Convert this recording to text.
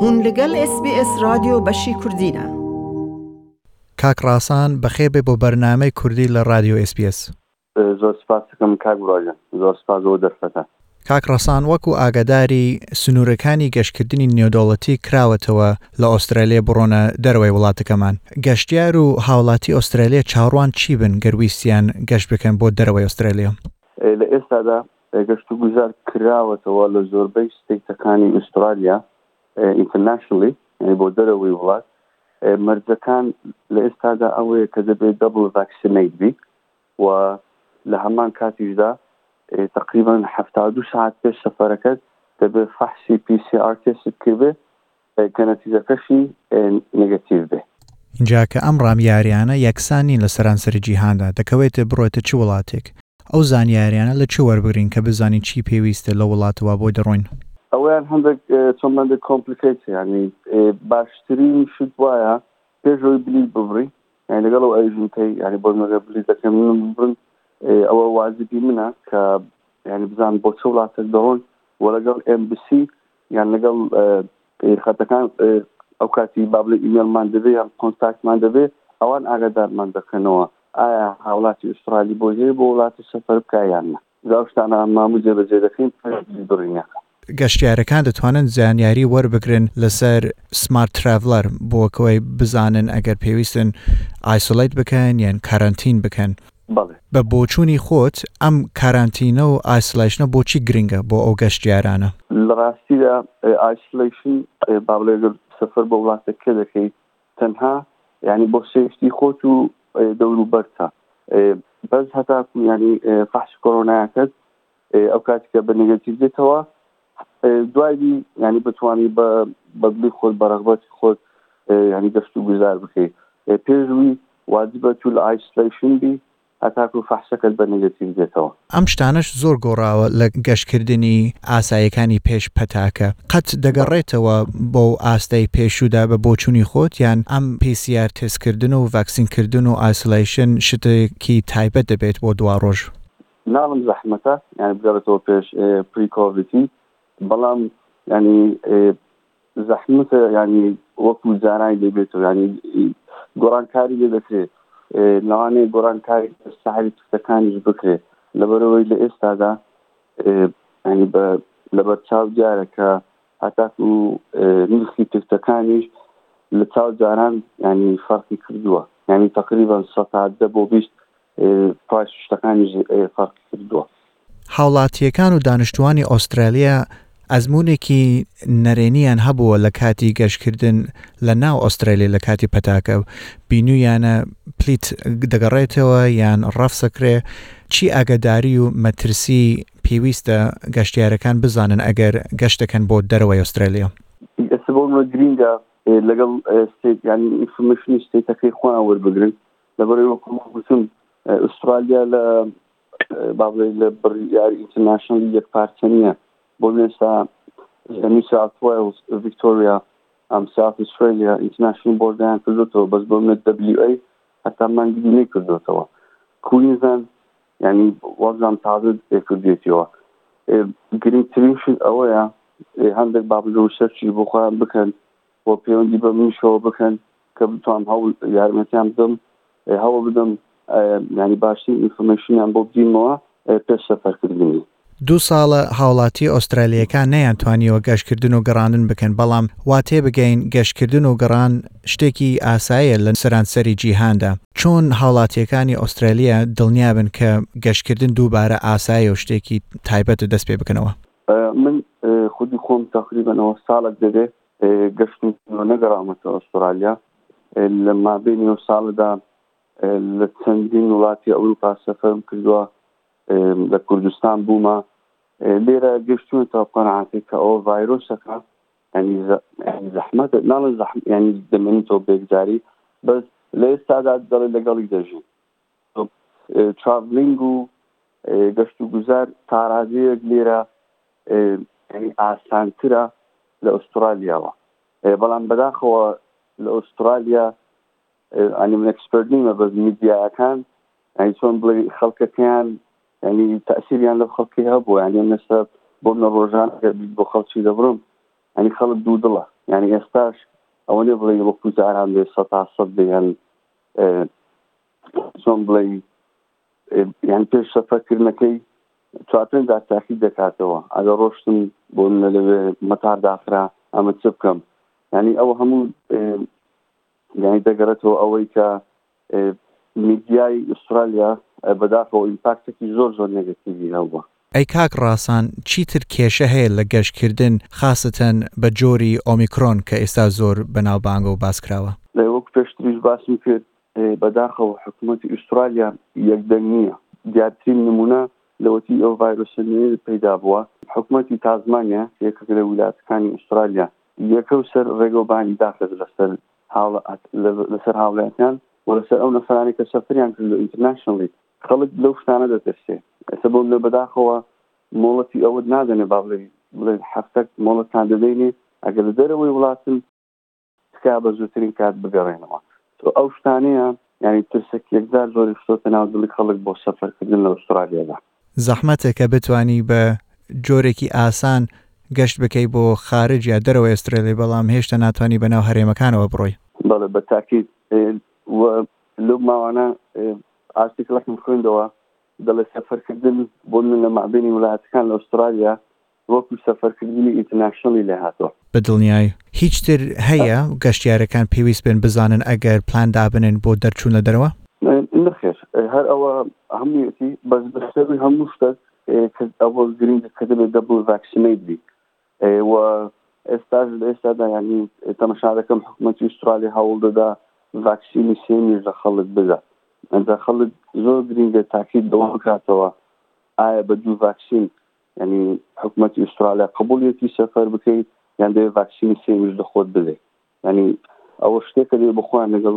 هون لەگەل ئێس بی ئێس رادیۆ بەشی کوردینە. کاک ڕاسان بەخێر بێ بۆ بەرنامەی کوردی لە ڕادیۆ ئێس بی ئێس. زۆر سوپاستەکەم کاک براگیان زۆر سوپاس بۆ دەرفەتە. کاک ڕەسان وەکو ئاگاداری سنورەکانی گەشتکردنی نێودەوڵەتی کراوەتەوە لە ئۆسترالیە بڕۆنە دەرەوەی وڵاتەکەمان گەشتیار و هاوڵاتی ئۆسترالیە چاوڕوان چی بن گەر ویستیان گەشت بکەن بۆ دەرەوەی ئۆسترالیە؟ لە ئێستادا گەشتوگوزار کراوەتەوە لە زۆربەی ستەیتەکانی ئوسترالیا ئینتەرناشنڵی یانی بۆ دەرەوەی وڵات مەرجەکان لە ئێستادا ئەوەیە کە دەبێت دەبڵ ڤاکسینەیت بی و لە هەمان کاتیشدا تقریبا حەفتا و دوو سەعات پێش سەفەرەکەت دەبێت فەحسی پی سی ئار تێستت کردبێ کە نەتیجەکەشی نگەتیڤ بێ. ئینجا کە ئەم ڕامیاریانە یەکسان نین لە سەرانسەری جیهاندا، دەکەوێتێ بڕۆێتە چ وڵاتێک؟ ئەو زانیاریانە لە کوێ وەربگرین کە بزانین چی پێویستە لەو وڵاتە وا بۆی دەڕۆین؟ ئەوەیان هەندێک چەندندێک کۆمپلیکەیتە، یانی باشترین شت وایە پێش ئەوەی بلیت ببڕی، یانی لەگەڵ ئەو ئەیجنتەی یانی بۆ مەگەر بلیت دەکەن من ببڕن، ئەوە واجبی منە کە یانی بزانم بۆ چ وڵاتێک دەڕۆن و لەگەڵ ئێمبسی یان لەگەڵ خەتەکان ئەو کاتی با بڵێ ئیمێلمان دەبێ یان کۆنتاکتمان دەبێ ئەوان ئاگادارمان دەکەنەوە ئایا هاوڵاتی ئوسترالی بۆی هەیە بۆ وڵاتە سەفەر بکا یان نا جا ئەو شتانە ماموو جێبەجێ دەکەین پێش بڕینەکە. گەشتیارەکان دەتوانن زانیاری وەربگرن لەسەر سمارت تراڤلەر بۆکەوەی بزانن ئەگەر پێویستن ئایسۆلەیت بکەن یان کارانتین بکەن بەڵێ. بە بۆچوونی خۆت ئەم کارانتینە و ئایسڵەیشنە بۆچی گرنگە بۆ ئەو گەشتیارانە؟ لە ڕاستیدا ئایسڵەیشن با بڵێ گەر سەفەر بۆ وڵاتەکە دەکەیت تەنها یانی بۆ سێفتی خۆت و دەوروبەرتە بەس هەتاکوو یانی فەحسی کۆرۆنایەکەت ئەو کاتی کە بە نگەتیڤ دێتەوە دوایی ینی بتانی بە بەدلی خۆت بە ڕغبەتی خۆت ینی گەشت و گوزار بکەیت پێشوی واجبە تو لە ئایسلیشن بی هەتاکو فەحسەکەت بە نگەتیڤ دێتەوە ئەم شتانەش زۆر گۆڕاوە لە گەشتکردنی ئاسایەکانی پێش پەتاکە قەت دەگەڕێتەوە بەو ئاستەی پێشودا بە بۆچونی خۆت یان ئەم پی سی ئار تێستکردن و ڤاکسینکردن و ئایسلەیشن شتێکی تایبەت دەبێت بۆ دواڕۆژ؟ مناڵم زەحمەتە یانی بگەڕێتەوە پێش پری کۆڤیتی بەڵام یانی زەحمەتە یانی وەکو جارانی لێبێتەوە یانی گۆڕانکاری لێ دەکرێت لەوانەیە گۆڕانکاری سەعری تفتەکانیش بکرێت لەبەرەوەی لە ئێستادا ینی بە لەبەر چاو دیارە کە هەتاکو نرخی تفتەکانیش لە چاو جاران ینی فەرقی کردووە ینی تقریبان سەتا دە بۆ بیست پایس و شتەکانیش فەرقی کردووە. هاوڵاتییەکان و دانشتووانی ئۆسترالیا ئەزموونێکی نەرێنییان هەبووە لە کاتی گەشتکردن لە ناو ئۆسترالیا لە کاتی پەتاکە بینوویانە پلیت دەگەڕێتەوە یان ڕەفسەکرێ چی ئاگەداری و مەترسی پێویستە گەشتیارەکان بزانن ئەگەر گەشت دەکەن بۆ دەرەوەی ئۆسترالیا؟ ئێستا بۆ منەوە گرینگە لەگەڵ ستێت یانی ئینفۆرمێشنی ستێتەکەی خۆیان وەربگرن لەبەرەی وەکو گوتم ئوسترالیا لە بابڵێ لە بڕیار ئینتەرناشنل یەک پارچە نییە بۆ نوێسا نیو ساوت وێلز ڤیکتۆریا ئەم ساوت ئوسترالیا ئینتەرناشنل بۆردیان کردوتەوە بەس بۆ منە دەبلیو ئەی هەتا مانگی دوو نەیکردوتەوە کوینزان ینی وەزان تازە کردێتیەوە گرنگترین شت ئەوەیە هەندێک بابلو سەرچی بۆ خۆیان بکەن و پەیوەندی بە منیشەوە بکەن کە بتوان هەوڵ یارمەتیان بدەم هەوڵ بدەم ینی باشترین ئینفۆرمەیشنیان بۆ بدیمەوە پێش سەفەرکردنی. دوو ساڵە هاوڵاتییە ئۆسترالییەکان نەیانتوانیوە گەشتکردن و گەڕاندن بکەن، بەڵام وا تێبگەین گەشتکردن و گەڕان شتێکی ئاساییە لە سەرانسەری جیهاندا، چۆن هاوڵاتییەکانی ئۆسترالیا دڵنیابن کە گەشتکردن دووبارە ئاساییە و شتێکی تایبەتە دەست پێبکەنەوە؟ من خودی خۆم تەقریبەن ئەوە ساڵێک دەبێت گەشتم نەگەڕامەتەوە ئوسترالیا لە مابین نێو ساڵدا لە چەندین وڵاتی ئەوروپا سەفەرم کردووە لە کوردستان بوومە لێرە گەشتون تا قەنعاتی کە ئەو ڤایرۆسەکە زەحمەت ناڵە زەحم ینی دەمێنیتەوە بێگداری بەس لە ئێستادا دەڵێ لەگەڵی دەژین تراڤلینگ و گەشت و گوزار تاڕادەیەک لێرە ینی ئاسانترە لە ئوسترالیاوە بەڵام بەداخەوە لە ئوسترالیا ئەنی من ئەکسپرد نیمە بەس میدیاکان ینی چۆن بڵێ خەڵکەکەیان ینی تاسیریان لە خەڵکی هەبوو ینی نسە بۆ منە ڕۆژان بۆ خەڵکی دەبڕم ینی خەڵک دوو دڵە ینی ئێستاش ئەوەنێ بڵێ وەکو جاران بێ سە تا سەد بێن چۆن بڵێ یان پێش سەفەرکردنەکەی چوارپێن دا تاکی دەکاتەوە ئەگە ڕۆشتن بۆ منە لەوێ مەتار داخرا ئەمە چ بکەم ینی ئەو هەموو یانی دەگەڕێتەوە ئەوەی کە میدیای ئوسترالیا بەداخەوە ئیمپاکتێکی زۆر زۆر نگەتیوی هەبووە ئەی کاک ڕاسان چیتر کێشە هەیە لە گەشت کردن خاستەن بە جۆری ئۆمیکرۆن کە ئێستا زۆر بەناوبانگە و باس کراوە؟ وەکو پێشتریش باسم کرد بەداخەوە حکومەتی ئوسترالیا یەک دەنگ نیە دیارترین نمونە لەوەتی ئەو ڤایرۆسە نوێیە پەیدا بوە حکومەتی تازمانیا کە یەکەکە لە ویلاتەکانی ئوسترالیا یەکەو سەر ڕێگەوبانی داخست لەسەر هاوڵئات لەسەر هاوڵاتیان وە لەسەر ئەو نەفەرانەی کە سەفەریان کردوە ئینترناشنڵی خەڵک لەو شتانە دەترسێ ئێستا بۆ منە بەداخەوە مۆڵەتی ئەوەت نادەنێ با بڵێ بڵێن حەفتەک مۆڵەتتان دەدەینێ ئەگەر لە دەرەوەی وڵاتن تکایە بە زووترین کات بگەڕێنەوە تۆ ئەو شتانەیە یانی ترسێک یەکجار زۆری خستۆتە ناو دڵی خەڵک بۆ سەفەرکردن لە ئوستڕالیادا. زەحمەتە کە بتوانی بە جۆرێکی ئاسان گەشت بکەی بۆ خارج یا دەرەوەی ئوسترالیا بەڵام هێشتا ناتوانی بەناو هەرێمەکانەوە بڕۆی. بەڵێ بە تاکید وە لەو ماوانە ئارتیکڵەکم خوێندەوە دەڵێت سەفەرکردن بۆ نوێ لە مابەینی وڵایەتەکان لە ئوسترالیا وەکو سەفەرکردنی ئینترناشناڵی لێ هاتوە. بەدڵنیای. هیچ تر هەیە گەشتیارەکان پێویست بێن بزانن ئەگەر پلان دابنێن بۆ دەرچوون لە دەرەوە؟ نەخێر هەر ئەوە هەموویەتی بەس بەسەروی هەموو شتەک کە ئەوە گرنگە کە دەبێت دەبڵ ڤاکسینەیت بی و ئێستاش لە ئێستادا یانی تەمەشا دەکەم حکوومەتی ئوسترالیا هەوڵ دەدا ڤاکسینی سێمیش لە خەڵک بدا ئەجا خەڵک زۆر گرینگە تاکیت بەوە بکاتەوە ئایا بە دوو ڤاکسین ینی حکوومەتی ئوسترالیا قبولیەتی سەفەر بکەیت یان دەوێت ڤاکسینی سێمیش لە خۆت بدەیت ینی ئەوە شتێکە دێ بخۆیان لەگەڵ